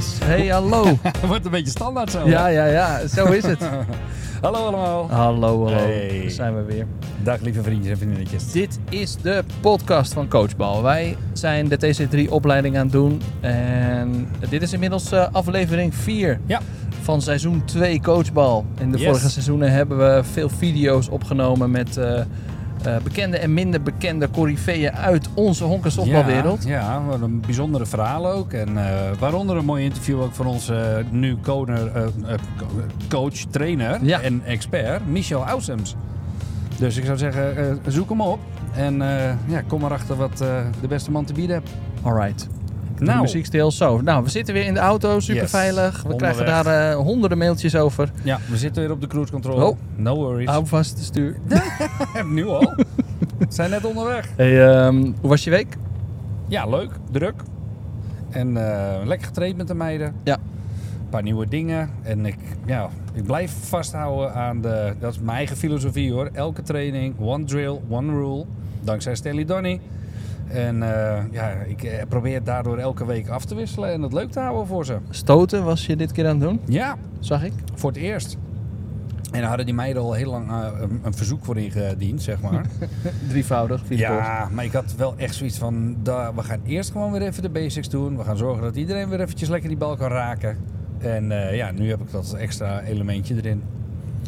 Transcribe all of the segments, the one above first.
Yes, hey, hallo. Wordt een beetje standaard zo. ja, ja, ja, zo is het. Hallo allemaal. Hallo, hallo. Hey. Daar zijn we weer. Dag lieve vriendjes en vriendinnetjes. Dit is de podcast van Coachbal. Wij zijn de TC3 opleiding aan het doen. En dit is inmiddels eh, aflevering 4 Ja. van seizoen 2 Coachbal. In de Yes. vorige seizoenen hebben we veel video's opgenomen met eh, eh, bekende en minder bekende coryfeeën uit onze honkensoftbalwereld. Ja, ja, wat een bijzondere verhaal ook. En eh, waaronder een mooi interview ook van onze nu koner, eh, eh, coach, trainer Ja. en expert, Michel Ausems. Dus ik zou zeggen, eh, zoek hem op. En eh, ja, kom erachter wat eh, de beste man te bieden heeft. Alright. De Nou. Zo, nou, we zitten weer in de auto, super Yes. veilig. We Onderweg. krijgen daar eh, honderden mailtjes over. Ja, we zitten weer op de cruise control. Oh. No worries. Hou vast het stuur. nu al. We zijn net onderweg. Hey, ehm, hoe was je week? Ja, leuk. Druk. En eh, lekker getraind met de meiden. Ja. Een paar nieuwe dingen. En ik, ja, ik blijf vasthouden aan de... Dat is mijn eigen filosofie hoor. Elke training, one drill, one rule. Dankzij Stanley Donny. En eh, ja, ik eh, probeer daardoor elke week af te wisselen en het leuk te houden voor ze. Stoten was je dit keer aan het doen, Ja, zag ik. voor het eerst. En daar hadden die meiden al heel lang eh, een, een verzoek voor ingediend, zeg maar. Drievoudig, via. Ja, maar ik had wel echt zoiets van, da, we gaan eerst gewoon weer even de basics doen. We gaan zorgen dat iedereen weer eventjes lekker die bal kan raken. En ja, nu heb ik dat extra elementje erin.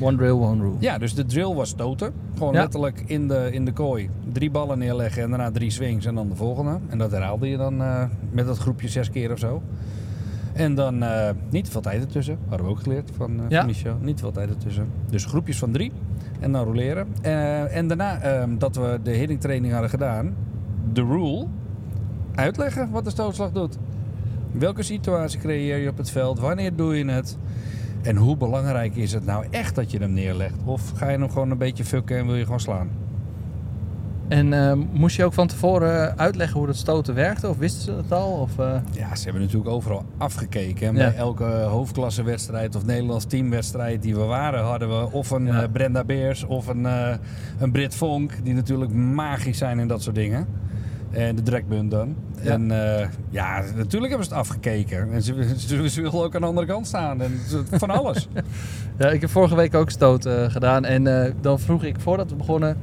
One drill, one rule. Ja, dus de drill was stoten. Gewoon Ja. letterlijk in de, in de kooi. Drie ballen neerleggen en daarna drie swings en dan de volgende. En dat herhaalde je dan eh, met dat groepje zes keer of zo. En dan eh, niet te veel tijd ertussen. Hadden we ook geleerd van, Ja. van Michel. Niet te veel tijd ertussen. Dus groepjes van drie. En dan roleren. En daarna eh, dat we de hitting training hadden gedaan. De rule. Uitleggen wat de stootslag doet. Welke situatie creëer je op het veld? Wanneer doe je het? En hoe belangrijk is het nou echt dat je hem neerlegt? Of ga je hem gewoon een beetje fucken en wil je gewoon slaan? En ehm, moest je ook van tevoren uitleggen hoe dat stoten werkte? Of wisten ze het al? Of, eh, Ja, ze hebben natuurlijk overal afgekeken. En Ja. Bij elke hoofdklassewedstrijd of Nederlands teamwedstrijd die we waren, hadden we of een Ja. eh, Brenda Beers of een, eh, een Brit Vonk, die natuurlijk magisch zijn in dat soort dingen. En de Drekbund dan. Ja. En eh, ja, natuurlijk hebben ze het afgekeken. En ze, ze, ze willen ook aan de andere kant staan. En van alles. Ja, ik heb vorige week ook stoten gedaan. En eh, dan vroeg ik voordat we begonnen...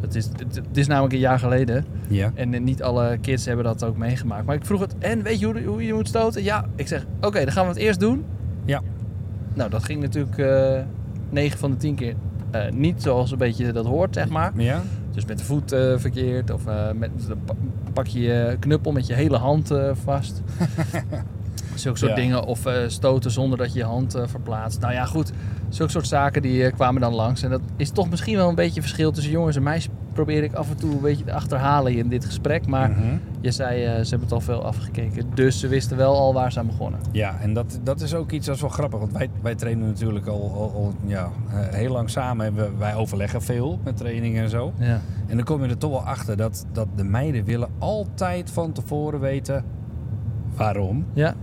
Het is, het, het is namelijk een jaar geleden. ja. En eh, niet alle kids hebben dat ook meegemaakt. Maar ik vroeg het, en weet je hoe, hoe je moet stoten? Ja, ik zeg, oké, dan gaan we het eerst doen. Ja. Nou, dat ging natuurlijk eh 9 van de 10 keer eh, niet zoals een beetje dat hoort, zeg maar. Ja? Dus met de voet eh, verkeerd of eh, met, dan pa- pak je je knuppel met je hele hand eh, vast. Zulke soort Ja. dingen. Of stoten zonder dat je je hand verplaatst. Nou ja, goed. Zulke soort zaken die kwamen dan langs. En dat is toch misschien wel een beetje verschil tussen jongens en meisjes. Probeer ik af en toe een beetje te achterhalen in dit gesprek. Maar Mhm. je zei, eh, ze hebben het al veel afgekeken. Dus ze wisten wel al waar ze aan begonnen. Ja, en dat, dat is ook iets dat is wel grappig. Want wij, wij trainen natuurlijk al, al, al, ja, eh, heel lang samen. En we, wij overleggen veel met trainingen en zo. Ja. En dan kom je er toch wel achter dat, dat de meiden willen altijd van tevoren weten waarom. Ja.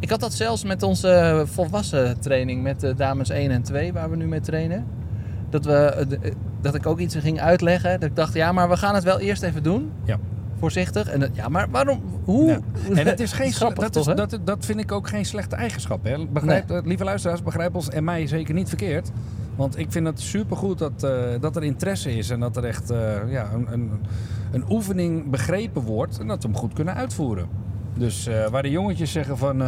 Ik had dat zelfs met onze volwassen training met de dames 1 en 2, waar we nu mee trainen. Dat, we, eh, eh, dat ik ook iets ging uitleggen. Dat ik dacht, ja, maar we gaan het wel eerst even doen. Ja. Voorzichtig. En dat, ja, maar waarom? Hoe? Ja. En het is geen grappig, dat, toch, is, dat, dat vind ik ook geen slechte eigenschap. Hè? Begrijp, Lieve luisteraars, begrijp ons en mij zeker niet verkeerd. Want ik vind het supergoed dat, eh, dat er interesse is en dat er echt eh, ja, een, een, een oefening begrepen wordt en dat we hem goed kunnen uitvoeren. Dus eh, waar de jongetjes zeggen van,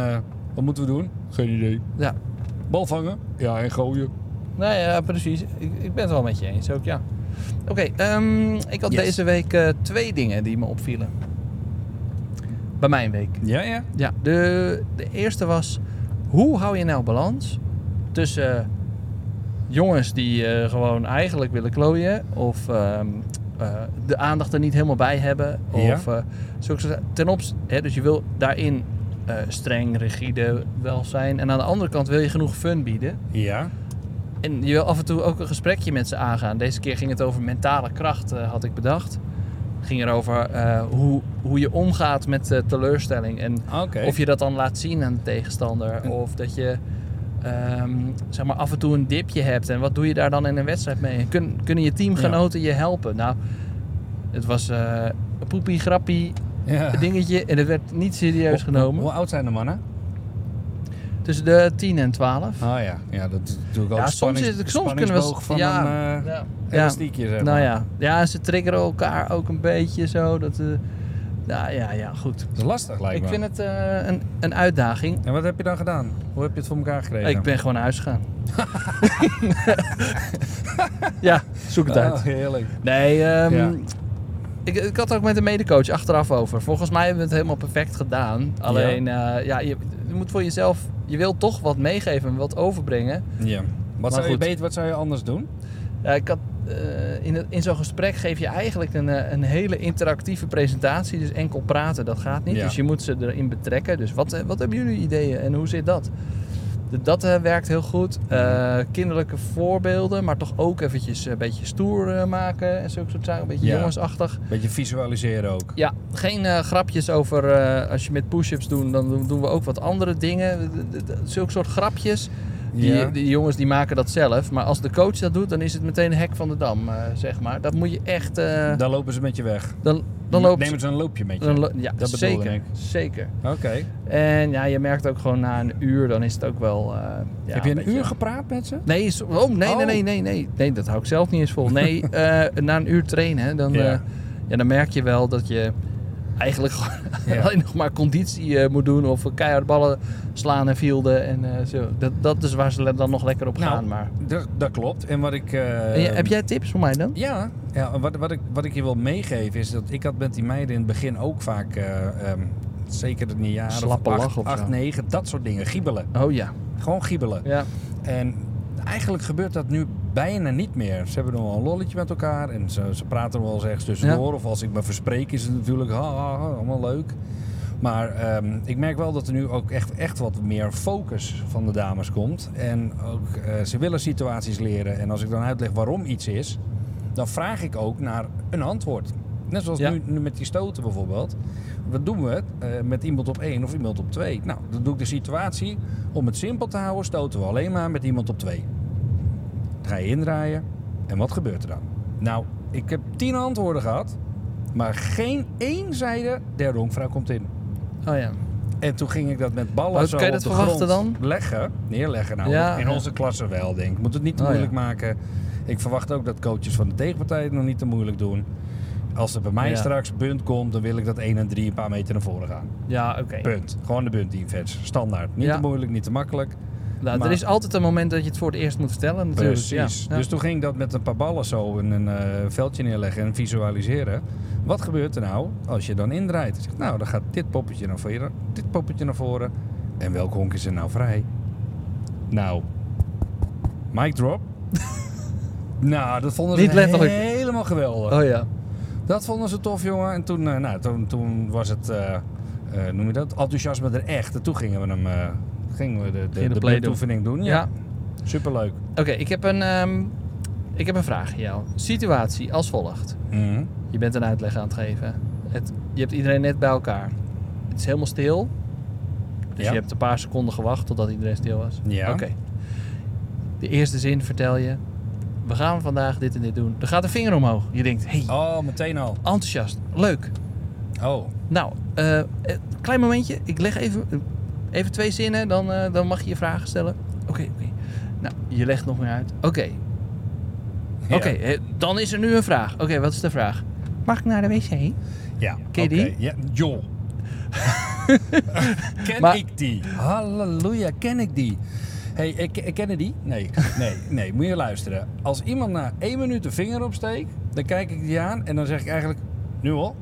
wat moeten we doen? Geen idee. Ja. Bal vangen? Ja, en gooien. Nee, ja, precies. Ik, ik ben het wel met je eens ook, ja. Oké, ehm, ik had Yes. deze week eh, twee dingen die me opvielen. Bij mijn week. Ja, ja. Ja, de, de eerste was... Hoe hou je nou balans tussen jongens die eh, gewoon eigenlijk willen klooien... of ehm, eh, de aandacht er niet helemaal bij hebben... Ja. of soort- ten opzichte... Dus je wil daarin streng, rigide wel zijn... en aan de andere kant wil je genoeg fun bieden... Ja. En je wil af en toe ook een gesprekje met ze aangaan. Deze keer ging het over mentale kracht, eh, had ik bedacht. Het ging erover eh, hoe, hoe je omgaat met eh, teleurstelling. En of je dat dan laat zien aan de tegenstander. En- Of dat je ehm, zeg maar af en toe een dipje hebt. En wat doe je daar dan in een wedstrijd mee? Kun, kunnen je teamgenoten je helpen? Nou, het was een poepie, grappie ja. dingetje. En het werd niet serieus Hoe- genomen. Hoe, oud zijn de mannen? Tussen de 10 en 12. Ah ja, ja dat is natuurlijk ook Ja, soms, is het, soms kunnen we... van ja, een eh ja, elastiekje, zeg Nou ja. ja, ze triggeren elkaar ook een beetje zo. Dat, eh, nou ja, ja, goed. Dat is lastig, lijkt Ik me. vind het eh, een, een uitdaging. En wat heb je dan gedaan? Hoe heb je het voor elkaar gekregen? Ik ben gewoon naar huis gegaan. ja, zoek het uit. Oh, heerlijk. Nee, ehm, Ja. ik, ik had er ook met de medicoach achteraf over. Volgens mij hebben we het helemaal perfect gedaan. Alleen, ja, ja je, je moet voor jezelf... Je wilt toch wat meegeven, wat overbrengen. Ja. Wat zou je beter, wat zou je anders doen? Ja, ik had, eh, in, het- in zo'n gesprek geef je eigenlijk een, eh, een hele interactieve presentatie. Dus enkel praten, dat gaat niet. Ja. Dus je moet ze erin betrekken. Dus wat, eh, wat hebben jullie ideeën en hoe zit dat? Dat eh, werkt heel goed. Eh, kinderlijke voorbeelden, maar toch ook eventjes een beetje stoer eh, maken en zulke soort zaken. Een beetje Ja. jongensachtig. Beetje visualiseren ook. Ja, geen eh, grapjes over eh, als je met push-ups doen, dan doen- we ook wat andere dingen. Zulke soort grapjes. Die, Ja. die jongens die maken dat zelf. Maar als de coach dat doet, dan is het meteen een hek van de dam, eh, zeg maar. Dat moet je echt... eh, Dan lopen ze met je weg. dan, dan loopt Nemen ze een loopje met je. lo- ja, Dat zeker. ik. Zeker. Oké. En ja, je merkt ook gewoon na een uur, dan is het ook wel... eh, ja, Heb je een uur gepraat met ze? Nee, oh, nee, nee, Oh. nee, nee, nee. Nee, dat hou ik zelf niet eens vol. Nee, na een uur trainen, dan, ja, dan merk je wel dat je eigenlijk Ja. alleen nog maar conditie eh, moet doen. Of keihard ballen slaan en fielden. En, eh, zo. Dat, dat is waar ze dan nog lekker op gaan. Nou, maar... Dat, dat klopt. En wat ik... eh, En heb jij tips voor mij dan? Ja, ja wat, wat, ik, wat ik je wil meegeven is dat ik had met die meiden in het begin ook vaak, eh, ehm, zeker in jaar Slappe of lach acht, of zo. acht, negen, dat soort dingen. Giebelen. Oh ja. Gewoon giebelen. ja. En eigenlijk gebeurt dat nu bijna niet meer. Ze hebben nog wel een lolletje met elkaar en ze, ze praten er wel eens ergens tussendoor. Of als ik me verspreek is het natuurlijk ha, ha, ha, allemaal leuk. Maar ehm, ik merk wel dat er nu ook echt, echt wat meer focus van de dames komt. En ook, eh, ze willen situaties leren. En als ik dan uitleg waarom iets is, dan vraag ik ook naar een antwoord. Net zoals Ja. nu, nu met die stoten bijvoorbeeld. Wat doen we eh, met iemand op één of iemand op twee? Nou, dan doe ik de situatie. Om het simpel te houden, stoten we alleen maar met iemand op twee. Dan ga je indraaien. En wat gebeurt er dan? Nou, ik heb tien antwoorden gehad. Maar geen één zeide, derde honkvrouw komt in. Oh ja. En toen ging ik dat met ballen zo kan je op dat de verwachten grond dan? leggen. Neerleggen nou. Ja, in ja. onze klasse wel, denk ik. Moet het niet te Oh, moeilijk ja. maken. Ik verwacht ook dat coaches van de tegenpartij het nog niet te moeilijk doen. Als er bij mij Ja. straks bunt komt, dan wil ik dat 1 en 3 een paar meter naar voren gaan. Ja, oké. Punt. Gewoon de bunt defense. Standaard. Niet Ja. te moeilijk, niet te makkelijk. Nou, Maar- er is altijd een moment dat je het voor het eerst moet vertellen natuurlijk. Precies. Ja. Dus toen ging ik dat met een paar ballen zo in een eh, veldje neerleggen en visualiseren. Wat gebeurt er nou als je dan indraait? Zegt, nou, dan gaat dit poppetje naar voren, dit poppetje naar voren. En welk honk is er nou vrij? Nou, mic drop. nou, dat vonden ze Niet letterlijk. helemaal geweldig. Oh ja. Dat vonden ze tof, jongen. En toen, eh, nou, toen, toen was het, eh, eh, noem je dat, enthousiasme er echt. En toen gingen we hem, gingen we de, de, de de play doen. Ja. Ja, superleuk. Oké, ik heb een, ehm, ik heb een vraag aan jou. Situatie als volgt. Mhm. Je bent een uitleg aan het geven. Het, je hebt iedereen net bij elkaar. Het is helemaal stil. Dus Ja. je hebt een paar seconden gewacht totdat iedereen stil was. Ja. Oké. De eerste zin vertel je. We gaan vandaag dit en dit doen. Er gaat een vinger omhoog. Je denkt, hey, Oh, meteen al. enthousiast, leuk. Oh, Nou, eh, klein momentje. Ik leg even, even twee zinnen, dan, eh, dan mag je je vragen stellen. Oké, oké. Nou, je legt nog meer uit. Oké, ja. oké. dan is er nu een vraag. Oké, wat is de vraag? Mag ik naar de wc? Ja. Ken je die? Ja, joh. ken Maar- ik die? Halleluja, ken ik die? Hey, ik, ik ken die? Nee, nee, nee. Moet je luisteren. Als iemand na één minuut de vinger opsteekt, dan kijk ik die aan en dan zeg ik eigenlijk, nu al?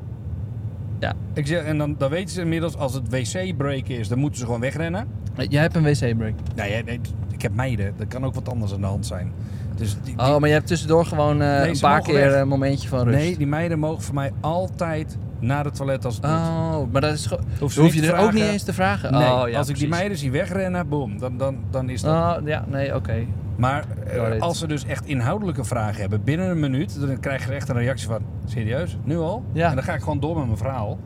Ja. Ik zeg, en dan, dan weten ze inmiddels, als het wc-break is, dan moeten ze gewoon wegrennen. Eh, Jij hebt een wc-break. Nee, nee, ik heb meiden. Er kan ook wat anders aan de hand zijn. Dus die, die- Oh, maar je hebt tussendoor gewoon eh, Nee, een paar keer weg. een momentje van rust. nee, die meiden mogen voor mij altijd naar het toilet als het moet. Oh, maar dat is gewoon... Hoef hoef je er ook niet eens te vragen. Nee, oh, ja, als ik die meiden zie wegrennen, boom, dan, dan, dan is dat. Oh, ja, nee, oké. maar eh, als ze dus echt inhoudelijke vragen hebben binnen een minuut, dan krijg je echt een reactie van: serieus, nu al? Ja. En dan ga ik gewoon door met mijn verhaal.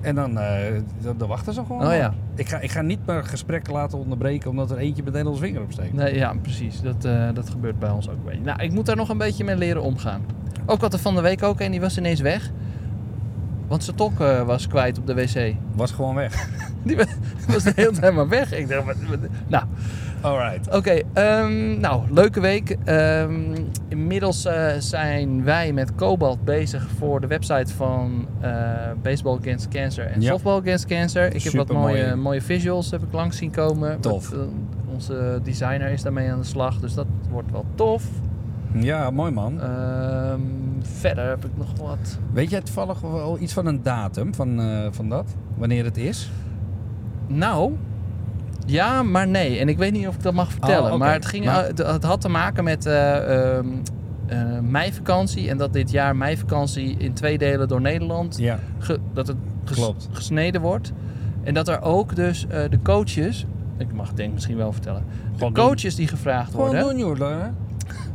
En dan, eh, dan, dan wachten ze gewoon. Oh, ja. Ik ga, ik ga niet mijn gesprek laten onderbreken omdat er eentje meteen ons vinger opsteekt. Nee, ja, precies. Dat, eh, dat gebeurt bij ons ook een beetje. Nou, ik moet daar nog een beetje mee leren omgaan. Ook had er van de week ook en die was ineens weg. Want zijn tok eh, was kwijt op de wc. Was gewoon weg. Die wa- was de hele tijd helemaal weg. Ik dacht, wat- wat- nou, Alright. oké. ehm, nou, leuke week. Ehm, inmiddels eh, zijn wij met Cobalt bezig voor de website van eh, Baseball Against Cancer en Ja. Softball Against Cancer. Ik heb wat mooie, mooie visuals heb ik langs zien komen. Tof. Onze designer is daarmee aan de slag, dus dat wordt wel tof. Ja, mooi man. Ehm, verder heb ik nog wat. Weet jij toevallig wel iets van een datum van, eh, van dat? Wanneer het is? Nou, ja, maar nee. En ik weet niet of ik dat mag vertellen. Oh, oké. Maar, het, ging, Maar- het, het had te maken met eh, ehm, eh, meivakantie. En dat dit jaar meivakantie in twee delen door Nederland... Ja. ge- dat het ges- Klopt. gesneden wordt. En dat er ook dus eh, de coaches... Ik mag het denk misschien wel vertellen. De coaches die gevraagd Gewoon worden... doen, joh.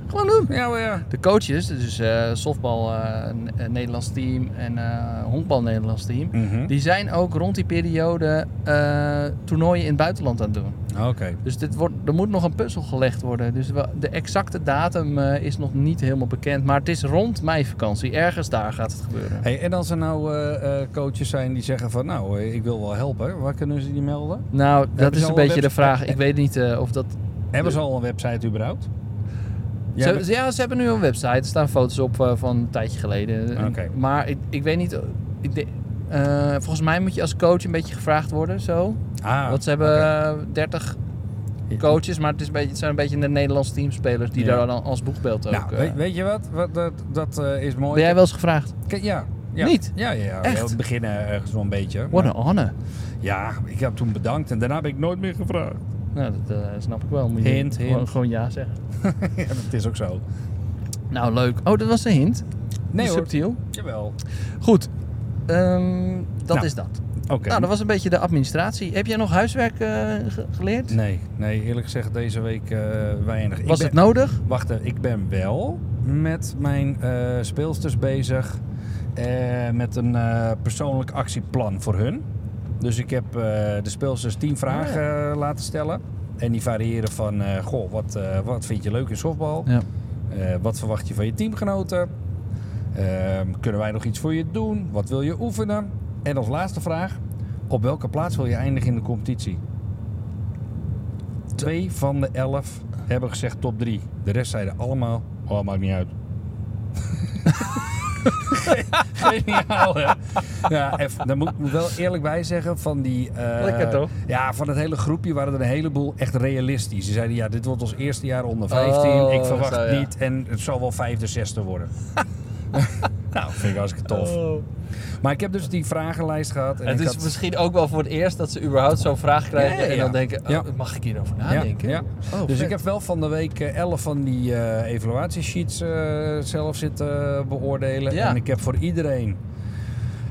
Gewoon doen. Ja, maar ja. De coaches, dus eh softbal eh, eh, Nederlands team en eh honkbal Nederlands team... Mhm. Die zijn ook rond die periode eh, toernooien in het buitenland aan het doen. Oké. Dus dit wordt, er moet nog een puzzel gelegd worden. Dus de exacte datum eh, is nog niet helemaal bekend. Maar het is rond meivakantie. Ergens daar gaat het gebeuren. Hey, en als er nou eh, eh, coaches zijn die zeggen van... Nou, ik wil wel helpen. Waar kunnen ze die melden? Nou, dat Hebben is een beetje de vraag. Ik weet niet eh, of dat... Hebben ze al een website überhaupt? Ja, Ze, maar- ja, ze hebben nu een website. Er staan foto's op eh, van een tijdje geleden. Maar ik, ik weet niet... eh, Ik de- eh, volgens mij moet je als coach een beetje gevraagd worden. Zo. Ah, Want ze hebben oké. eh, 30 coaches, maar het, is een beetje, het zijn een beetje de Nederlandse teamspelers die Ja. daar dan als boegbeeld ook. Nou, weet, weet je wat? wat dat dat is mooi. ben jij wel eens gevraagd? Ja. ja. Niet? Ja, ja, ja. Echt? We beginnen ergens wel een beetje. What Maar- an honor. Ja, ik heb toen bedankt en daarna heb ik nooit meer gevraagd. Nou, dat eh, snap ik wel. Moet je Hint, gewoon, hint. gewoon ja zeggen. ja, dat is ook zo. Nou, leuk. Oh, dat was een hint. Nee hoor. Subtiel. Jawel. Goed. Ehm, dat Nou, is dat. Oké. Nou, dat was een beetje de administratie. Heb jij nog huiswerk eh, ge- geleerd? Nee, nee, eerlijk gezegd deze week eh, weinig. Was het nodig? Wacht, ik ben wel met mijn speelsters bezig. met een persoonlijk actieplan voor hun. Dus ik heb eh, de speelsters tien vragen eh, laten stellen. En die variëren van, eh, goh, wat, wat vind je leuk in softbal? Ja. Wat verwacht je van je teamgenoten? Ehm, kunnen wij nog iets voor je doen? Wat wil je oefenen? En als laatste vraag, op welke plaats wil je eindigen in de competitie? Twee van de elf hebben gezegd top drie. De rest zeiden allemaal, oh maakt niet uit. Geniaal hè? Ja, daar moet ik wel eerlijk bij zeggen van die... eh, Lekker, toch? Ja, van het hele groepje waren er een heleboel echt realistisch. Ze zeiden, ja, dit wordt ons eerste jaar onder 15. Oh, ik verwacht zo, ja. niet en het zal wel vijfde, zesde worden. nou, vind ik hartstikke tof. Oh. Maar ik heb dus die vragenlijst gehad. En Het is had... misschien ook wel voor het eerst dat ze überhaupt zo'n vraag krijgen. Ja, ja, En dan denken, oh, mag ik hierover nadenken? Oh, Dus vet. ik heb wel van de week eh, 11 van die eh evaluatiesheets eh, zelf zitten beoordelen. En ik heb voor iedereen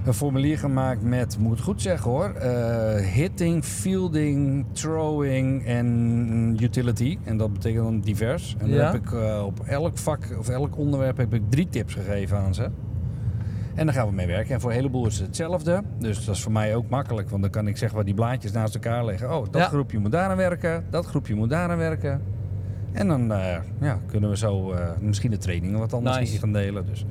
een formulier gemaakt met, moet het goed zeggen hoor, eh, hitting, fielding, throwing en utility. En dat betekent dan divers. En dan Ja. heb ik eh, op elk vak of elk onderwerp heb ik drie tips gegeven aan ze. En daar gaan we mee werken. En voor een heleboel is het hetzelfde. Dus dat is voor mij ook makkelijk. Want dan kan ik zeggen waar die blaadjes naast elkaar liggen. Oh, dat Ja. groepje moet daar aan werken. Dat groepje moet daar aan werken. En dan eh, ja, kunnen we zo eh, misschien de trainingen wat anders Nice. gaan delen. Dus.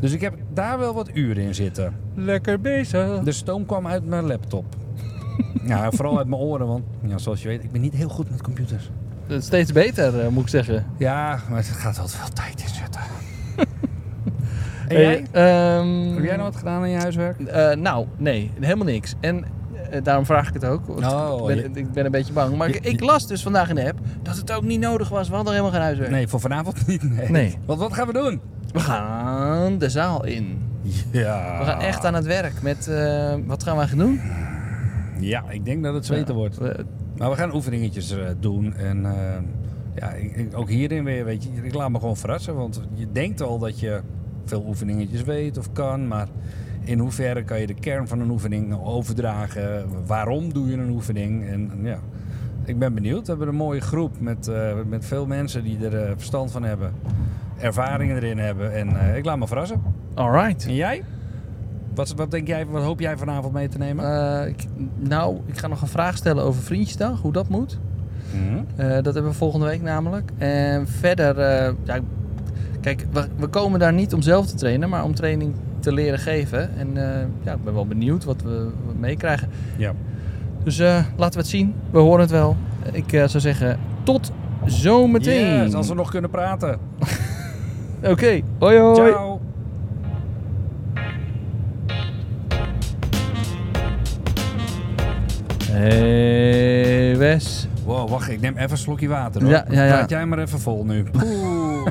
dus ik heb daar wel wat uren in zitten. Lekker bezig. De stoom kwam uit mijn laptop. ja, vooral uit mijn oren. Want ja, zoals je weet, ik ben niet heel goed met computers. Steeds beter, eh, moet ik zeggen. Ja, maar het gaat altijd wel tijd in zitten. en Hey, jij? ehm, Heb jij nog wat gedaan aan je huiswerk? Eh, nou, nee, helemaal niks. En eh, daarom vraag ik het ook. Oh, ik, je- ben, ik ben een beetje bang. Maar ik, Je- ik las dus vandaag in de app dat het ook niet nodig was. We hadden helemaal geen huiswerk. Nee, voor vanavond niet. Nee. Nee. Want wat gaan we doen? We gaan de zaal in. Ja. We gaan echt aan het werk met... eh, wat gaan we gaan doen? Ja, ik denk dat het zweten wordt. We- Maar we gaan oefeningetjes eh, doen. En eh, ja, ik, ik- ook hierin weer, weet je, ik laat me gewoon verrassen. Want je denkt al dat je veel oefeningetjes weet of kan. Maar in hoeverre kan je de kern van een oefening overdragen? Waarom doe je een oefening? En ja, ik ben benieuwd. We hebben een mooie groep met, eh, met veel mensen die er eh, verstand van hebben. Ervaringen erin hebben. En eh, ik laat me verrassen. Alright. En jij? Wat, wat denk jij, wat hoop jij vanavond mee te nemen? Eh, ik, nou, ik ga nog een vraag stellen over Vriendjesdag. Hoe dat moet. Mhm. Eh, dat hebben we volgende week namelijk. En verder, eh, ja, kijk, we, we komen daar niet om zelf te trainen, maar om training te leren geven. En eh, ja, ik ben wel benieuwd wat we, wat we meekrijgen. Ja. Dus eh, laten we het zien. We horen het wel. Ik eh, zou zeggen, tot zometeen. Yes, als we nog kunnen praten. Oké, hoi hoi. Ciao. Hey Wes. Wow, wacht, ik neem even een slokje water hoor. Ja, ja, ja. Praat jij maar even vol nu. Oeh.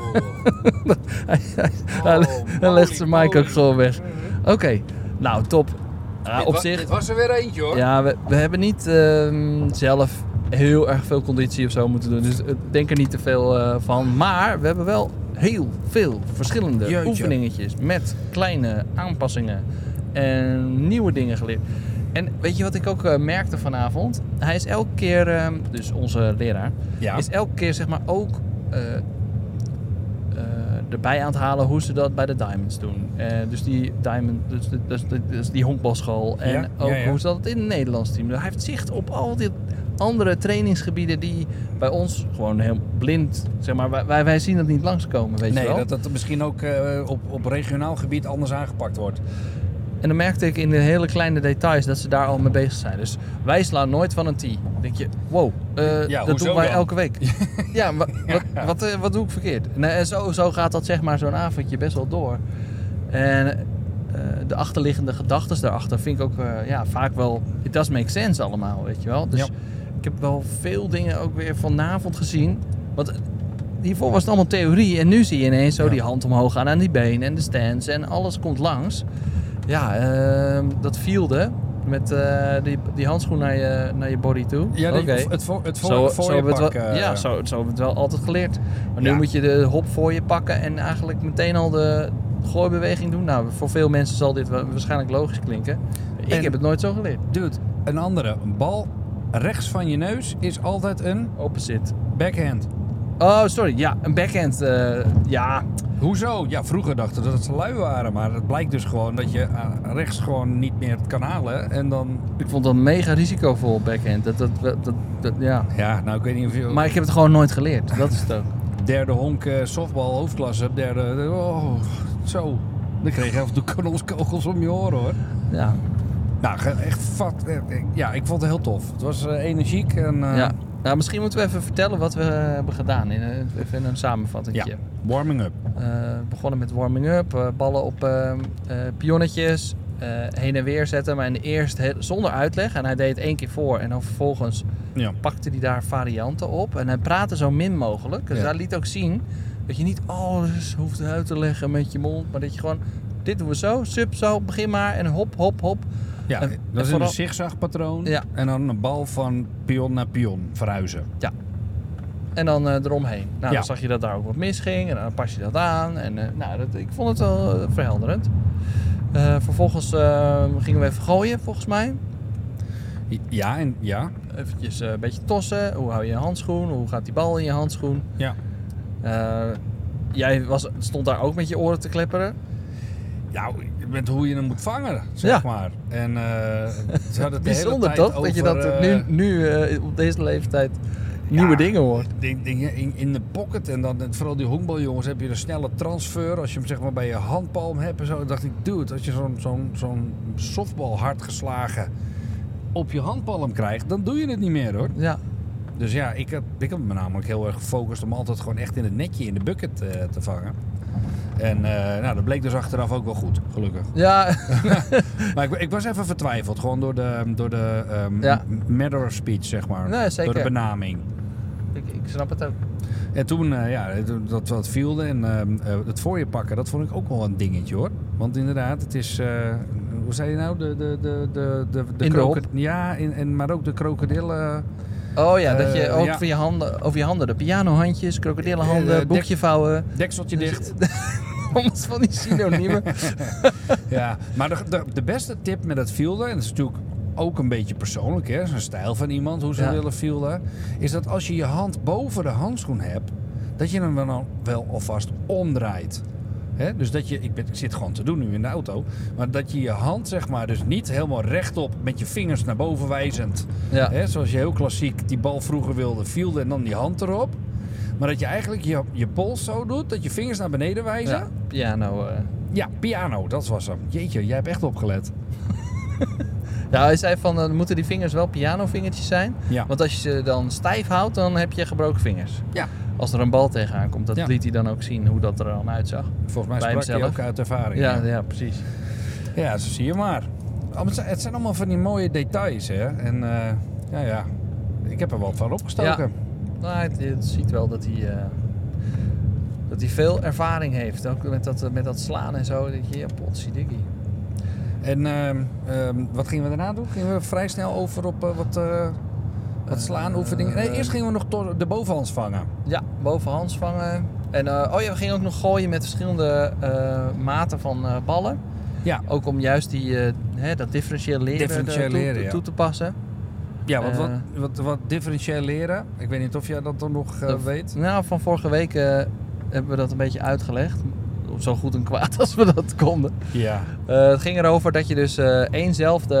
Hij Oh, hij legt zijn mic ook gewoon weg. Oké, nou top. Ja, Dit op wa- zich, Dit was er weer eentje hoor. ja, we, we hebben niet ehm, zelf heel erg veel conditie of zo moeten doen. Dus ik denk er niet te veel eh, van. Maar we hebben wel heel veel verschillende Jeetje. oefeningetjes met kleine aanpassingen en nieuwe dingen geleerd. En weet je wat ik ook eh, merkte vanavond? Hij is elke keer, ehm, dus onze leraar, Ja. is elke keer zeg maar ook eh, eh, erbij aan het halen hoe ze dat bij de Diamonds doen. Dus die Diamond, dus, dus, dus die honkbalschool en Ja, ook ja, hoe ze dat in het Nederlands team doen. Hij heeft zicht op al die andere trainingsgebieden die bij ons gewoon heel blind, zeg maar, wij- wij, zien dat niet langskomen, weet je Nee, wel. dat dat misschien ook op, op regionaal gebied anders aangepakt wordt. En dan merkte ik in de hele kleine details dat ze daar al mee bezig zijn. Dus wij slaan nooit van een. Dan denk je, wow, eh, Ja, dat doen wij dan? elke week. ja, wa- wat, wat, eh, wat doe ik verkeerd? Nee, en zo, zo gaat dat zeg maar zo'n avondje best wel door. En eh, de achterliggende gedachten daarachter vind ik ook eh, ja, vaak wel... It does make sense allemaal, weet je wel. Dus Ja. ik heb wel veel dingen ook weer vanavond gezien. Want hiervoor was het allemaal theorie. En nu zie je ineens zo die hand omhoog gaan aan die been en de stands en alles komt langs. Ja, ehm, dat vielde met eh, die, die handschoen naar je, naar je body toe. Ja, die- het voor, het voor, Zo, voor zo je hebben we het pak, wel, ja, zo, zo hebben we het wel altijd geleerd. Maar nu Ja. moet je de hop voor je pakken en eigenlijk meteen al de gooibeweging doen. Nou, voor veel mensen zal dit wa- waarschijnlijk logisch klinken. Ik En- heb het nooit zo geleerd. Dude, een andere. Een bal rechts van je neus is altijd een Opposite. backhand. Oh, sorry. Ja, een backhand. eh, ja, Hoezo? Ja, vroeger dachten we dat ze lui waren, maar het blijkt dus gewoon dat je eh, rechts gewoon niet meer kan halen. En dan, ik vond dat mega risicovol backhand. Dat, dat, dat, dat, dat- ja. ja, nou ik weet niet of je Maar ik heb het gewoon nooit geleerd. Dat is het ook. derde honk eh, softbal hoofdklasse derde, oh, zo. Dan kreeg je af en toe kanonskogels om je oren hoor. Ja. Nou, echt eh, Ja, ik vond het heel tof. Het was energiek en ja. Nou, misschien moeten we even vertellen wat we hebben gedaan. In, een- even een samenvatting. ja, warming up. Eh, begonnen met warming-up, eh, ballen op eh, pionnetjes, heen en weer zetten. Maar in de eerste zonder uitleg. En hij deed het één keer voor en dan vervolgens Ja. pakte hij daar varianten op. En hij praatte zo min mogelijk. Dus Ja. hij liet ook zien dat je niet alles hoeft uit te leggen met je mond. Maar dat je gewoon, dit doen we zo, sub zo, begin maar. En hop, hop, hop. Ja, En- dat is een zigzagpatroon. Ja. En dan een bal van pion naar pion verhuizen. En dan eh, eromheen. Nou, Ja. dan zag je dat daar ook wat misging. En dan pas je dat aan. En eh, nou, dat, ik vond het wel eh, verhelderend. Vervolgens eh, gingen we even gooien, volgens mij. Ja, en ja. Eventjes een beetje tossen. Hoe hou je je handschoen? Hoe gaat die bal in je handschoen? Ja. Jij was, stond daar ook met je oren te klepperen. Ja, met hoe je hem moet vangen, zeg Ja. maar. En eh ze hadden het Bijzonder toch? dat je dat nu, eh, nu eh, op deze leeftijd nieuwe Ja. dingen hoort. ding- dingen in, in de pocket. En dan vooral die honkbaljongens heb je een snelle transfer. Als je hem zeg maar bij je handpalm hebt en zo. Dacht ik, dude, als je zo'n zo'n zo'n softbal hard geslagen op je handpalm krijgt, dan doe je het niet meer hoor. Ja, Dus ja, ik heb, ik heb me namelijk heel erg gefocust om altijd gewoon echt in het netje in de bucket eh, te vangen. En eh, nou, dat bleek dus achteraf ook wel goed, gelukkig. ja Maar ik, ik was even vertwijfeld, gewoon door de, door de ehm Ja. matter of speech, zeg maar. Nee, zeker. Door de benaming. ik, ik snap het ook. En toen, eh, ja, dat wat viel en ehm, eh, het voor je pakken, dat vond ik ook wel een dingetje hoor. Want inderdaad, het is, hoe zei je nou, de, de, de, de, de, de In Ja, in, en, maar ook de krokodillen. Oh ja, dat je ook ja. je handen, over je handen, de pianohandjes, krokodillenhanden, boekje vouwen. Dekseltje dicht. Van die synoniemen. Ja, maar de, de, de beste tip met het fielden, en dat is natuurlijk ook een beetje persoonlijk, hè, is een stijl van iemand hoe ze Ja. willen fielden, is dat als je je hand boven de handschoen hebt, dat je hem dan wel alvast omdraait. Hè? Dus dat je, ik, ben, ik zit gewoon te doen nu in de auto, maar dat je je hand zeg maar dus niet helemaal rechtop met je vingers naar boven wijzend, Ja. hè, zoals je heel klassiek die bal vroeger wilde, fielden en dan die hand erop. Maar dat je eigenlijk je, je pols zo doet, dat je vingers naar beneden wijzen. Ja, piano. eh. Ja, piano, dat was hem. Jeetje, jij hebt echt opgelet. Ja, hij zei van, dan moeten die vingers wel pianovingertjes zijn. Ja. Want als je ze dan stijf houdt, dan heb je gebroken vingers. Ja. Als er een bal tegenaan komt, dat Ja. liet hij dan ook zien hoe dat er dan uitzag. Volgens mij Bij sprak hemzelf. ook uit ervaring. Ja, ja, precies. Ja, zo zie je maar. Oh, Het zijn, allemaal van die mooie details, hè. En eh, ja, ja, ik heb er wel van opgestoken. Nou, het, ziet wel dat hij, eh, dat hij veel ervaring heeft. Ook met dat, eh, met dat slaan en zo. Dat je, ja, potsidikkie. En ehm, wat gingen we daarna doen? Gingen we vrij snel over op eh, wat, eh wat slaanoefeningen? Nee, Eh, eerst gingen we nog de bovenhands vangen. Ja, bovenhands vangen. En oh ja, we gingen ook nog gooien met verschillende maten van ballen. Ja, Ook om juist die, hè, dat differentieel leren, Differentieel er toe, leren, ja. toe te passen. ja wat, Eh. wat, wat, wat differentieel leren. Ik weet niet of jij dat dan nog Dat- weet. Nou, van vorige week hebben we dat een beetje uitgelegd. Zo goed en kwaad als we dat konden. Ja. Eh, het ging erover dat je dus eh éénzelfde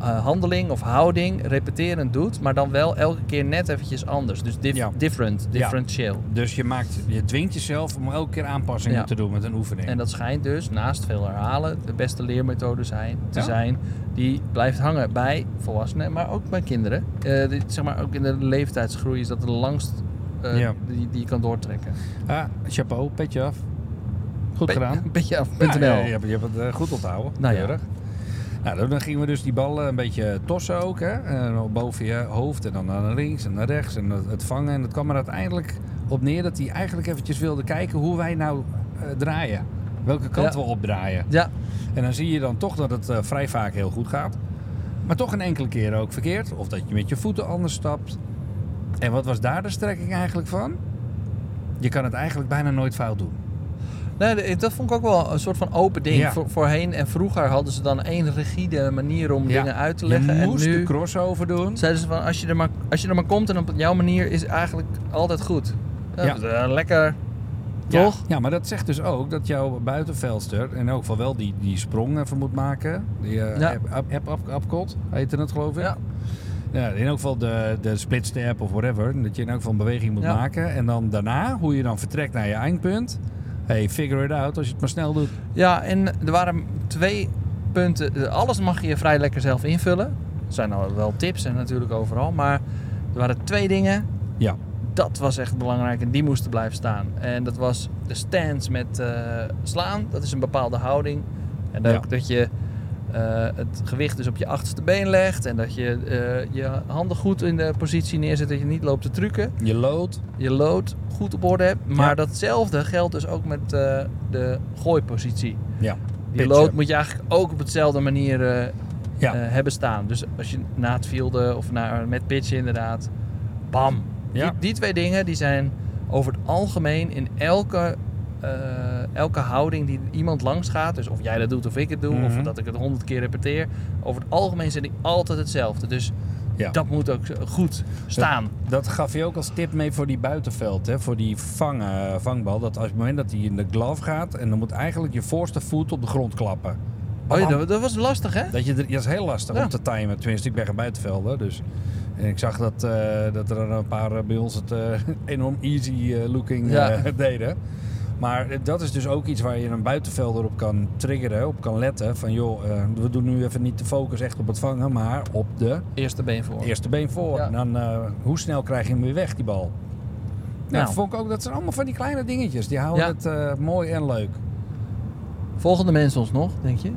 eh, handeling of houding repeterend doet, maar dan wel elke keer net eventjes anders. Dus dif- Ja. different, Ja. differentieel. Dus je, maakt, je dwingt jezelf om elke keer aanpassingen Ja. te doen met een oefening. En dat schijnt dus, naast veel herhalen, de beste leermethode zijn, te Ja. zijn. Die blijft hangen bij volwassenen, maar ook bij kinderen. Eh, zeg maar, ook in de leeftijdsgroei is dat de langst eh, Ja. die, die je kan doortrekken. Ah, chapeau, petje af. Goed gedaan. Beetje af. Ja, ja, je, hebt, je hebt het eh, goed onthouden. Nou ja. Keurig. Nou, dan gingen we dus die ballen een beetje tossen ook. Hè? En boven je hoofd en dan naar links en naar rechts en het- vangen. En het kwam er uiteindelijk op neer dat hij eigenlijk eventjes wilde kijken hoe wij nou eh, draaien. Welke kant Ja. we opdraaien. Ja, En dan zie je dan toch dat het eh, vrij vaak heel goed gaat. Maar toch een enkele keer ook verkeerd. Of dat je met je voeten anders stapt. En wat was daar de strekking eigenlijk van? Je kan het eigenlijk bijna nooit fout doen. Nee, dat vond ik ook wel een soort van open ding. Ja. Voor, voorheen en vroeger hadden ze dan één rigide manier om Ja. dingen uit te leggen. Je moest en nu de crossover doen. zeiden ze van, als je, er maar, als je er maar komt en op jouw manier is eigenlijk altijd goed. Ja, eh, lekker, toch? Ja, maar dat zegt dus ook dat jouw buitenveldster in elk geval wel die, die sprong even moet maken. Die eh Ja. appcot, heette het geloof ik. Ja. Ja, in elk geval de, de split step of whatever. Dat je in elk geval een beweging moet Ja. maken. En dan daarna, hoe je dan vertrekt naar je eindpunt. Hey, figure it out als je het maar snel doet. Ja, en er waren twee punten. Alles mag je vrij lekker zelf invullen. Er zijn al wel tips en natuurlijk overal. Maar er waren twee dingen. Ja. Dat was echt belangrijk en die moesten blijven staan. En dat was de stance met eh, slaan. Dat is een bepaalde houding. En Ja. ook dat je het gewicht dus op je achterste been legt. En dat je eh, je handen goed in de positie neerzet. Dat je niet loopt te trucken. Je lood. Je lood goed op orde hebt. Maar Ja. datzelfde geldt dus ook met eh, de gooipositie. Ja. Die Pitchen. lood moet je eigenlijk ook op hetzelfde manier eh, Ja. eh, hebben staan. Dus als je na het fielden of na, met pitchen inderdaad, bam. Ja. Die, die twee dingen die zijn over het algemeen in elke, eh, elke houding die iemand langs gaat. Dus of jij dat doet of ik het doe, Mhm. of dat ik het honderd keer repeteer. Over het algemeen zijn die altijd hetzelfde. Dus Ja. dat moet ook goed staan. Dat gaf je ook als tip mee voor die buitenveld, hè? voor die vangen, vangbal. Dat als het moment dat hij in de glove gaat en dan moet eigenlijk je voorste voet op de grond klappen. Oh ja, dat, dat was lastig hè? Dat, je dat is heel lastig Ja. om te timen. Tenminste, ik ben geen buitenvelder. Dus. En ik zag dat, eh, dat er een paar eh, bij ons het eh, enorm easy eh, looking Ja. eh, deden. Maar dat is dus ook iets waar je een buitenvelder op kan triggeren, op kan letten. Van joh, eh, we doen nu even niet de focus echt op het vangen, maar op de Eerste been voor. eerste been voor. Ja. En dan, eh, hoe snel krijg je hem weer weg, die bal? Nou, Nou. dat vond ik ook, dat zijn allemaal van die kleine dingetjes. Die houden Ja. het eh, mooi en leuk. Volgende mensen ons nog, denk je?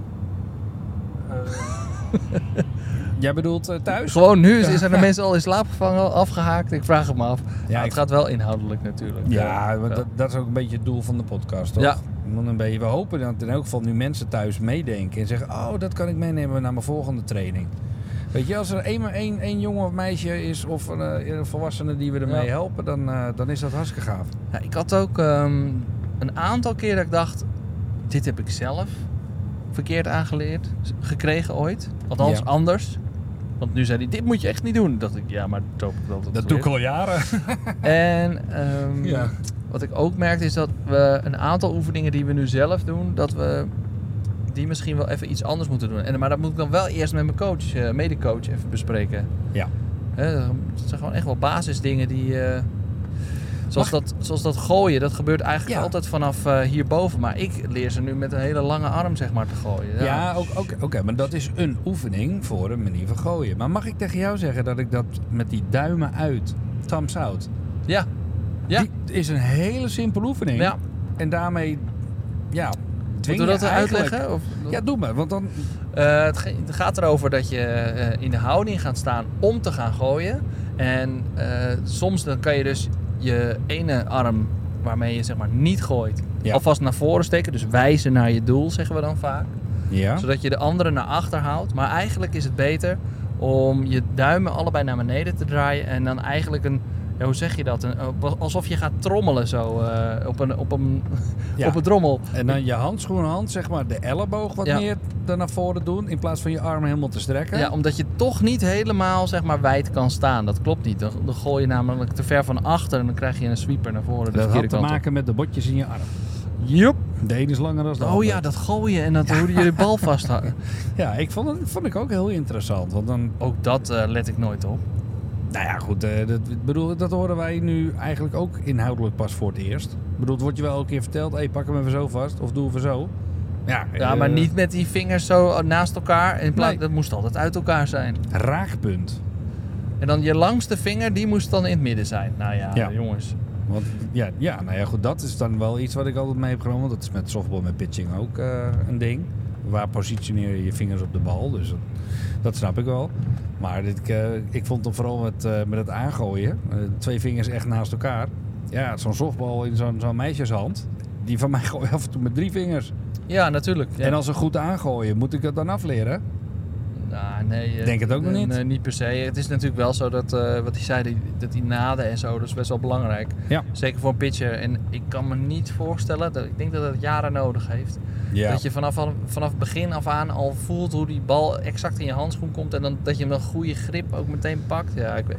Jij bedoelt eh, thuis? Gewoon nu is- zijn de mensen al in slaap gevangen, afgehaakt. Ik vraag het me af. Ja, Ja, het gaat wel inhoudelijk natuurlijk. Ja, ja. dat, dat is ook een beetje het doel van de podcast, toch? Ja. Een beetje, we hopen dat in elk geval nu mensen thuis meedenken en zeggen... oh, dat kan ik meenemen naar mijn volgende training. Weet je, als er één, één, één jongen of meisje is of een, eh, een volwassene die we ermee Ja. helpen... Dan, eh, dan is dat hartstikke gaaf. Ja, ik had ook ehm, een aantal keer dat ik dacht... dit heb ik zelf verkeerd aangeleerd, gekregen ooit. Althans, Ja. anders. Want nu zei hij, dit moet je echt niet doen. Dat dacht ik, ja, maar dat altijd Dat doe ik al jaren. En ehm, Ja. wat ik ook merkte is dat we een aantal oefeningen die we nu zelf doen, dat we die misschien wel even iets anders moeten doen. En, maar dat moet ik dan wel eerst met mijn coach, eh medecoach even bespreken. Ja. Hè, het zijn gewoon echt wel basisdingen die... eh, Zoals dat, zoals dat gooien, dat gebeurt eigenlijk Ja. altijd vanaf eh, hierboven. Maar ik leer ze nu met een hele lange arm zeg maar te gooien. Ja, ook, ook, oké, maar dat is een oefening voor een manier van gooien. Maar mag ik tegen jou zeggen dat ik dat met die duimen uit, thumbs out, Ja. Ja. die is een hele simpele oefening. Ja. En daarmee, ja, Moeten we dat uitleggen? Of, Ja, doe maar, want dan... Eh, het, gaat erover dat je eh, in de houding gaat staan om te gaan gooien. En soms dan kan je dus je ene arm waarmee je zeg maar niet gooit, Ja. alvast naar voren steken. Dus wijzen naar je doel, zeggen we dan vaak. Ja. Zodat je de andere naar achter houdt. Maar eigenlijk is het beter om je duimen allebei naar beneden te draaien. En dan eigenlijk een, ja, hoe zeg je dat? Een, alsof je gaat trommelen zo eh, op, een, op, een, Ja. op een trommel. En dan je handschoenhand, zeg maar, de elleboog wat Ja. meer er naar voren doen. In plaats van je armen helemaal te strekken. Ja, omdat je toch niet helemaal zeg maar, wijd kan staan. Dat klopt niet. Dan, dan gooi je namelijk te ver van achter en dan krijg je een sweeper naar voren. de dat had te op. maken met de botjes in je arm. Joep. De ene is langer dan de Oh andere. ja, dat gooien en dat hoe je de bal vasthouden. Ja, ik vond het vond ik ook heel interessant. Want dan, Ook dat eh, let ik nooit op. nou ja, goed, eh, dat, bedoel, dat horen wij nu eigenlijk ook inhoudelijk pas voor het eerst. Ik bedoel, wordt je wel een keer verteld, hé, pak hem even zo vast of doe even zo. Ja, Ja, eh, maar niet met die vingers zo naast elkaar. In plaats, Nee. Dat moest altijd uit elkaar zijn. Raakpunt. En dan je langste vinger, die moest dan in het midden zijn. Nou ja, Ja. jongens. Want ja, ja, nou ja, goed, dat is dan wel iets wat ik altijd mee heb genomen. Want dat is met softball, met pitching ook eh, een ding. Waar positioneer je je vingers op de bal? Dus dat, dat snap ik wel. Maar dit, eh, ik vond hem vooral met, eh, met het aangooien. eh, twee vingers echt naast elkaar. Ja, zo'n softbal in zo'n zo'n meisjeshand. Die van mij gooi af en toe met drie vingers. Ja, natuurlijk. Ja. En als ze goed aangooien, moet ik dat dan afleren? Nou, nee, eh, Denk het ook nog eh, niet. Nee, niet per se. Het is natuurlijk wel zo dat, eh, wat hij zei, die- dat die naden en zo, dat is best wel belangrijk. Ja. Zeker voor een pitcher. En ik kan me niet voorstellen, dat, ik denk dat het jaren nodig heeft. Ja. Dat je vanaf, vanaf begin af aan al voelt hoe die bal exact in je handschoen komt. En dan, dat je hem een goede grip ook meteen pakt. Ja, ik weet...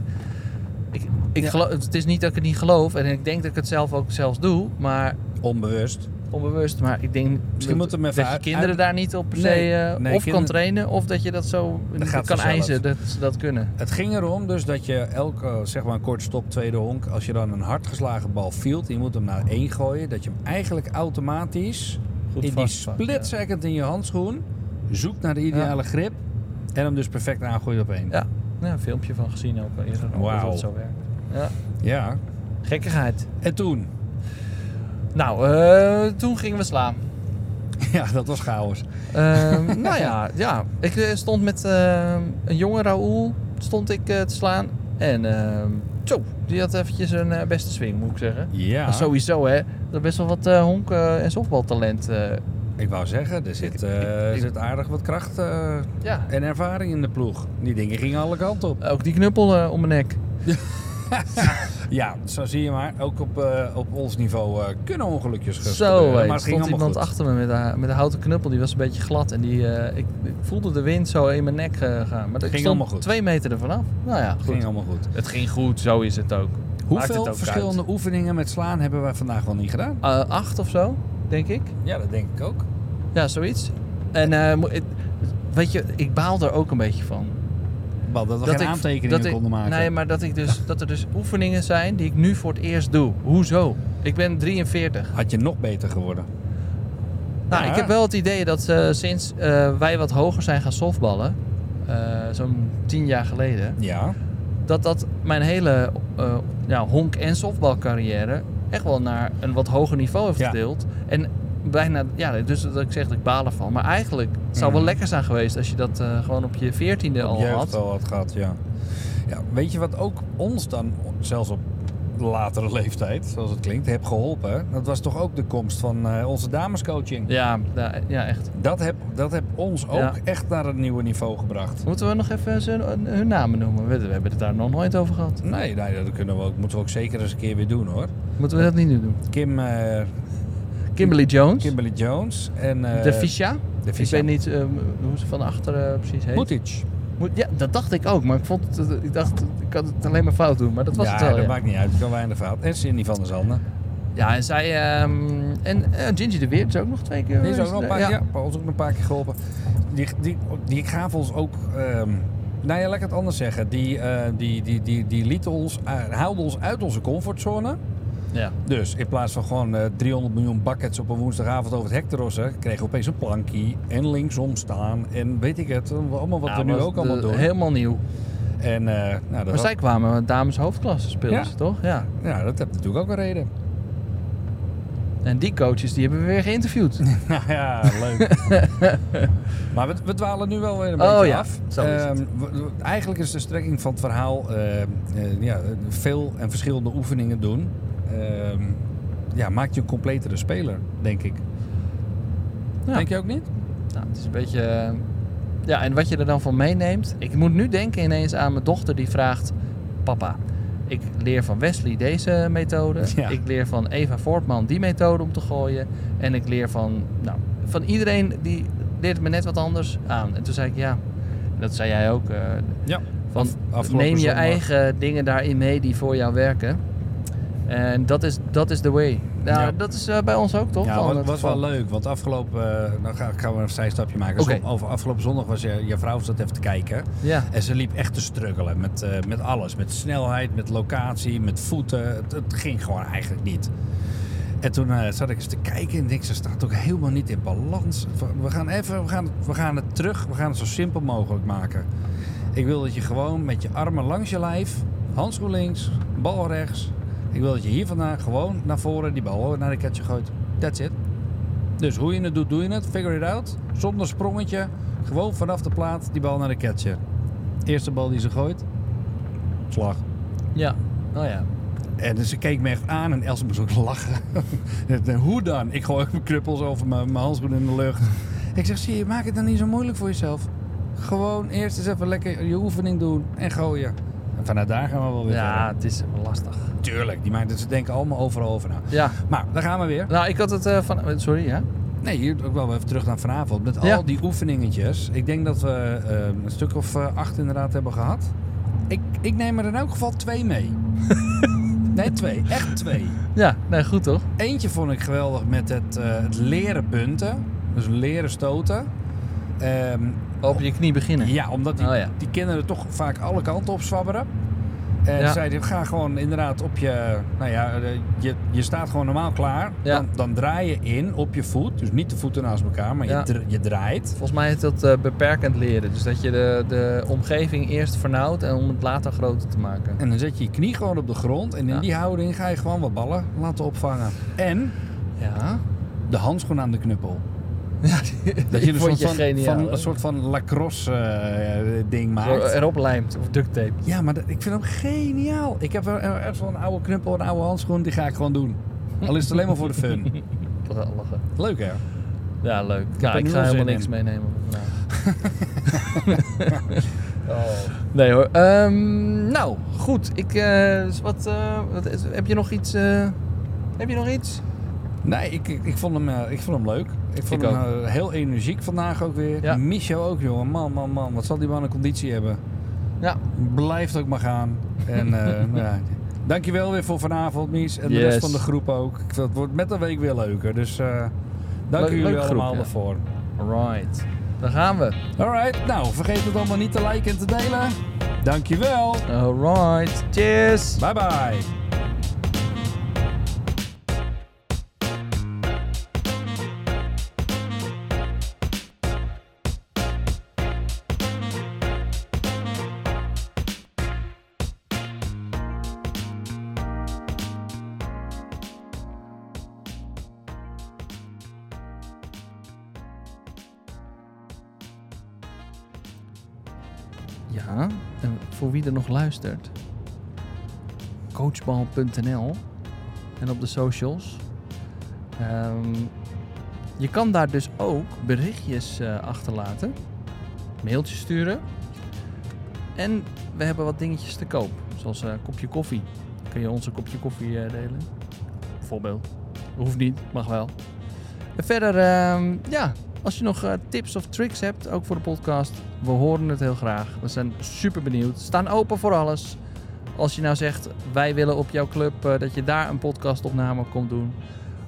Ik, ik Ja. geloof, het is niet dat ik het niet geloof. En ik denk dat ik het zelf ook zelfs doe. Maar Onbewust. Onbewust. Maar ik denk Misschien dat, moeten we hem dat je kinderen uit- daar niet op per se Nee, eh, nee, of kan trainen. Of dat je dat zo Dat gaat kan vanzelf. eisen dat ze dat kunnen. Het ging erom dus dat je elke, zeg maar een kort stop, tweede honk, als je dan een hard geslagen bal fielt, je moet hem naar één gooien, dat je hem eigenlijk automatisch Goed in die split ja. second in je handschoen zoekt naar de ideale grip en hem dus perfect aangooit op één. Ja, ja een filmpje van gezien ook al eerder. Hoe Wauw. dat zo werkt. Ja. Ja. Gekkigheid. En toen? Nou, eh, toen gingen we slaan. Ja, dat was chaos. Ehm, nou ja, ja, ik eh, stond met ehm, een jonge Raoul stond ik eh, te slaan. En ehm, zo, die had eventjes een beste swing, moet ik zeggen. Ja, Maar sowieso, hè. Er is best wel wat honk- en softbaltalent. ik wou zeggen, er zit, eh, ik- zit aardig wat kracht ja, en ervaring in de ploeg. Die dingen gingen alle kanten op. ook die knuppel eh, om mijn nek. Ja, zo zie je maar. Ook op, eh, op ons niveau eh, kunnen ongelukjes Zo, gebeuren. hé, Maar er het ging stond iemand goed. achter me met een, met een houten knuppel. Die was een beetje glad. En die, eh, ik, ik voelde de wind zo in mijn nek gaan. Maar ik Ging stond allemaal goed. twee meter ervan af. Nou ja, Het goed. ging allemaal goed. Het ging goed, zo is het ook. Hoeveel het ook verschillende oefeningen met slaan hebben wij vandaag wel niet gedaan? Eh, acht of zo, denk ik. Ja, dat denk ik ook. Ja, zoiets. En eh, het- weet je, ik baal er ook een beetje van. Wel, dat we dat geen ik- aantekeningen dat ik- konden maken. Nee, maar dat, ik dus, dat er dus oefeningen zijn die ik nu voor het eerst doe. Hoezo? Ik ben 43. Had je nog beter geworden? Nou, Ja. ik heb wel het idee dat eh, sinds eh, wij wat hoger zijn gaan softballen, eh, zo'n tien jaar geleden, Ja. dat dat mijn hele ja, honk- en softbalcarrière echt wel naar een wat hoger niveau heeft Ja. getild. En bijna, ja, dus dat ik zeg dat ik baal ervan. Maar eigenlijk het zou wel Mhm. lekker zijn geweest als je dat eh, gewoon op je veertiende al had. al had gehad, ja. ja. Weet je wat ook ons dan, zelfs op latere leeftijd, zoals het klinkt, heb geholpen? Dat was toch ook de komst van eh, onze damescoaching. Ja, ja, ja, echt. Dat heb, dat heb ons ook Ja. echt naar een nieuwe niveau gebracht. Moeten we nog even ze- hun namen noemen? We, we hebben het daar nog nooit over gehad. Nee, nee, dat kunnen we ook, moeten we ook zeker eens een keer weer doen hoor. Moeten we dat niet nu doen? Kim, eh, Kimberly Jones. Kimberly Jones en eh de Fisha. de Ik weet niet eh, hoe ze van achter eh, precies heet. Mutic. Ja, dat dacht ik ook. Maar ik, vond het, ik dacht, ik kan het alleen maar fout doen. Maar dat was ja, het wel, dat ja. maakt niet uit. Ik kan weinig fout. En Cindy van der Zanden. Ja, en zij... ehm, en eh, Gingy de Weert is ook nog twee keer Die is ook nog een paar, Ja. ons ook nog een paar keer geholpen. Die, die, die gaven ons ook... ehm nou ja, laat ik het anders zeggen. Die, eh, die, die, die, die lieten ons, uh, haalden ons uit onze comfortzone. Ja. Dus in plaats van gewoon eh, 300 miljoen buckets op een woensdagavond over het hek te rossen, kregen we opeens een plankie en linksom staan en weet ik het, allemaal wat Ja, we nu was ook allemaal doen. Helemaal nieuw. En eh, nou, dat, Maar had- zij kwamen met dames hoofdklasse speelden Ja. toch? Ja. ja, dat heeft natuurlijk ook een reden. En die coaches die hebben we weer geïnterviewd. Nou ja, leuk. maar we, we dwalen nu wel weer een Oh beetje ja, af. zo is het. Ehm, eigenlijk is de strekking van het verhaal eh, eh, ja, veel en verschillende oefeningen doen. Ehm, ja, maakt je een completere speler, denk ik. Ja. Denk je ook niet? Nou, het is een beetje... eh, Ja, en wat je er dan van meeneemt... Ik moet nu denken ineens aan mijn dochter die vraagt... Papa, ik leer van Wesley deze methode. Ja. Ik leer van Eva Voortman die methode om te gooien. En ik leer van... Nou, van iedereen die leert me net wat anders aan. En toen zei ik ja... Dat zei jij ook. eh, Ja. van, Af- neem je zondag. eigen dingen daarin mee die voor jou werken. En dat is dat is the way. Nou, Ja. dat is eh, bij ons ook toch? Ja, was, het was geval. wel leuk. Want afgelopen... eh, dan ga, gaan we een zijstapje maken. Zon- over afgelopen zondag was je, je vrouw zat even te kijken. Ja. En ze liep echt te struggelen met, eh, met alles. Met snelheid, met locatie, met voeten. Het, het ging gewoon eigenlijk niet. En toen zat ik eens te kijken en denk, ze staat ook helemaal niet in balans. We gaan even, we gaan, we gaan het terug, we gaan het zo simpel mogelijk maken. Ik wil dat je gewoon met je armen langs je lijf, handschoen links, bal rechts. Ik wil dat je hier vandaan gewoon naar voren die bal naar de catcher gooit. That's it. Dus hoe je het doet, doe je het. Figure it out. Zonder sprongetje. Gewoon vanaf de plaat die bal naar de catcher. Eerste bal die ze gooit. Slag. Ja. Oh ja. En dus ze keek me echt aan en Els moest ook lachen. Hoe dan? Ik gooi mijn knuppels over mijn, mijn handschoen in de lucht. Ik zeg, zie je, maak het dan niet zo moeilijk voor jezelf. Gewoon eerst eens even lekker je oefening doen en gooien. En vanuit daar gaan we wel weer Ja, verder. het is lastig. Tuurlijk, die maken, ze denken allemaal overal over na. Ja. Maar, daar gaan we weer. Nou, ik had het eh, van... Sorry, ja? Nee, hier ook wel even terug naar vanavond. Met Ja. al die oefeningetjes. Ik denk dat we eh, een stuk of eh, acht inderdaad hebben gehad. Ik, ik neem er in elk geval twee mee. nee, twee. Echt twee. Ja, nee, goed toch? Eentje vond ik geweldig met het, eh, het leren punten. Dus leren stoten. Ehm, Op je knie beginnen. ja, omdat die, Oh ja. die kinderen toch vaak alle kanten op zwabberen. En Ja. zeiden, ga gewoon inderdaad op je... Nou ja, eh, je, je staat gewoon normaal klaar. Ja. Dan, dan draai je in op je voet. Dus niet de voeten naast elkaar, maar Ja. je, dra- je draait. Volgens mij is dat eh, beperkend leren. Dus dat je de, de omgeving eerst vernauwt en om het later groter te maken. En dan zet je je knie gewoon op de grond. En in die houding ga je gewoon wat ballen laten opvangen. En Ja. de handschoen aan de knuppel. Ja Dat je dus vond van, van, een soort van lacrosse eh, ding Zo maakt. erop lijmt of duct tape. Ja, maar dat- ik vind hem geniaal. Ik heb er er echt wel een oude knuppel, een oude handschoen. Die ga ik gewoon doen. Al is het alleen maar voor de fun. Een lachen. Leuk hè? Ja, leuk. Ja, er ik ga al helemaal niks in. meenemen. Nou. Nee hoor. Ehm, nou, goed. Ik, eh, dus wat, eh, wat heb je nog iets? heb je nog iets? Nee, ik, ik, ik, vond hem, ik vond hem leuk. Ik vond Ik hem eh, heel energiek vandaag ook weer. Ja. Michel ook, jongen. Man, man, man. Wat zal die man een conditie hebben? Ja. Blijft ook maar gaan. En nou ja, dankjewel weer voor vanavond, Mies. En de Yes. rest van de groep ook. Het wordt met de week weer leuker. Dus eh dank Leuk- jullie allemaal ja. daarvoor. Alright. Daar gaan we. Alright, nou vergeet het allemaal niet te liken en te delen. Dankjewel. Alright. Cheers. Bye bye. Ja, en voor wie er nog luistert. Coachbal.nl en op de socials. Ehm, je kan daar dus ook berichtjes eh, achterlaten. Mailtjes sturen. En we hebben wat dingetjes te koop. Zoals een kopje koffie. Kun je ons een kopje koffie eh, delen? Bijvoorbeeld. Hoeft niet, mag wel. En verder, ehm, ja, als je nog eh, tips of tricks hebt, ook voor de podcast, we horen het heel graag. We zijn super benieuwd. Staan open voor alles. Als je nou zegt, wij willen op jouw club eh, dat je daar een podcastopname komt doen.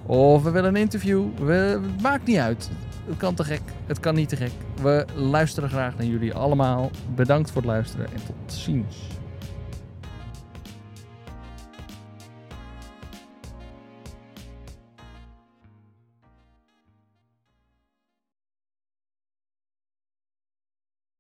Of we willen een interview. We, maakt niet uit. Het kan te gek. Het kan niet te gek. We luisteren graag naar jullie allemaal. Bedankt voor het luisteren en tot ziens.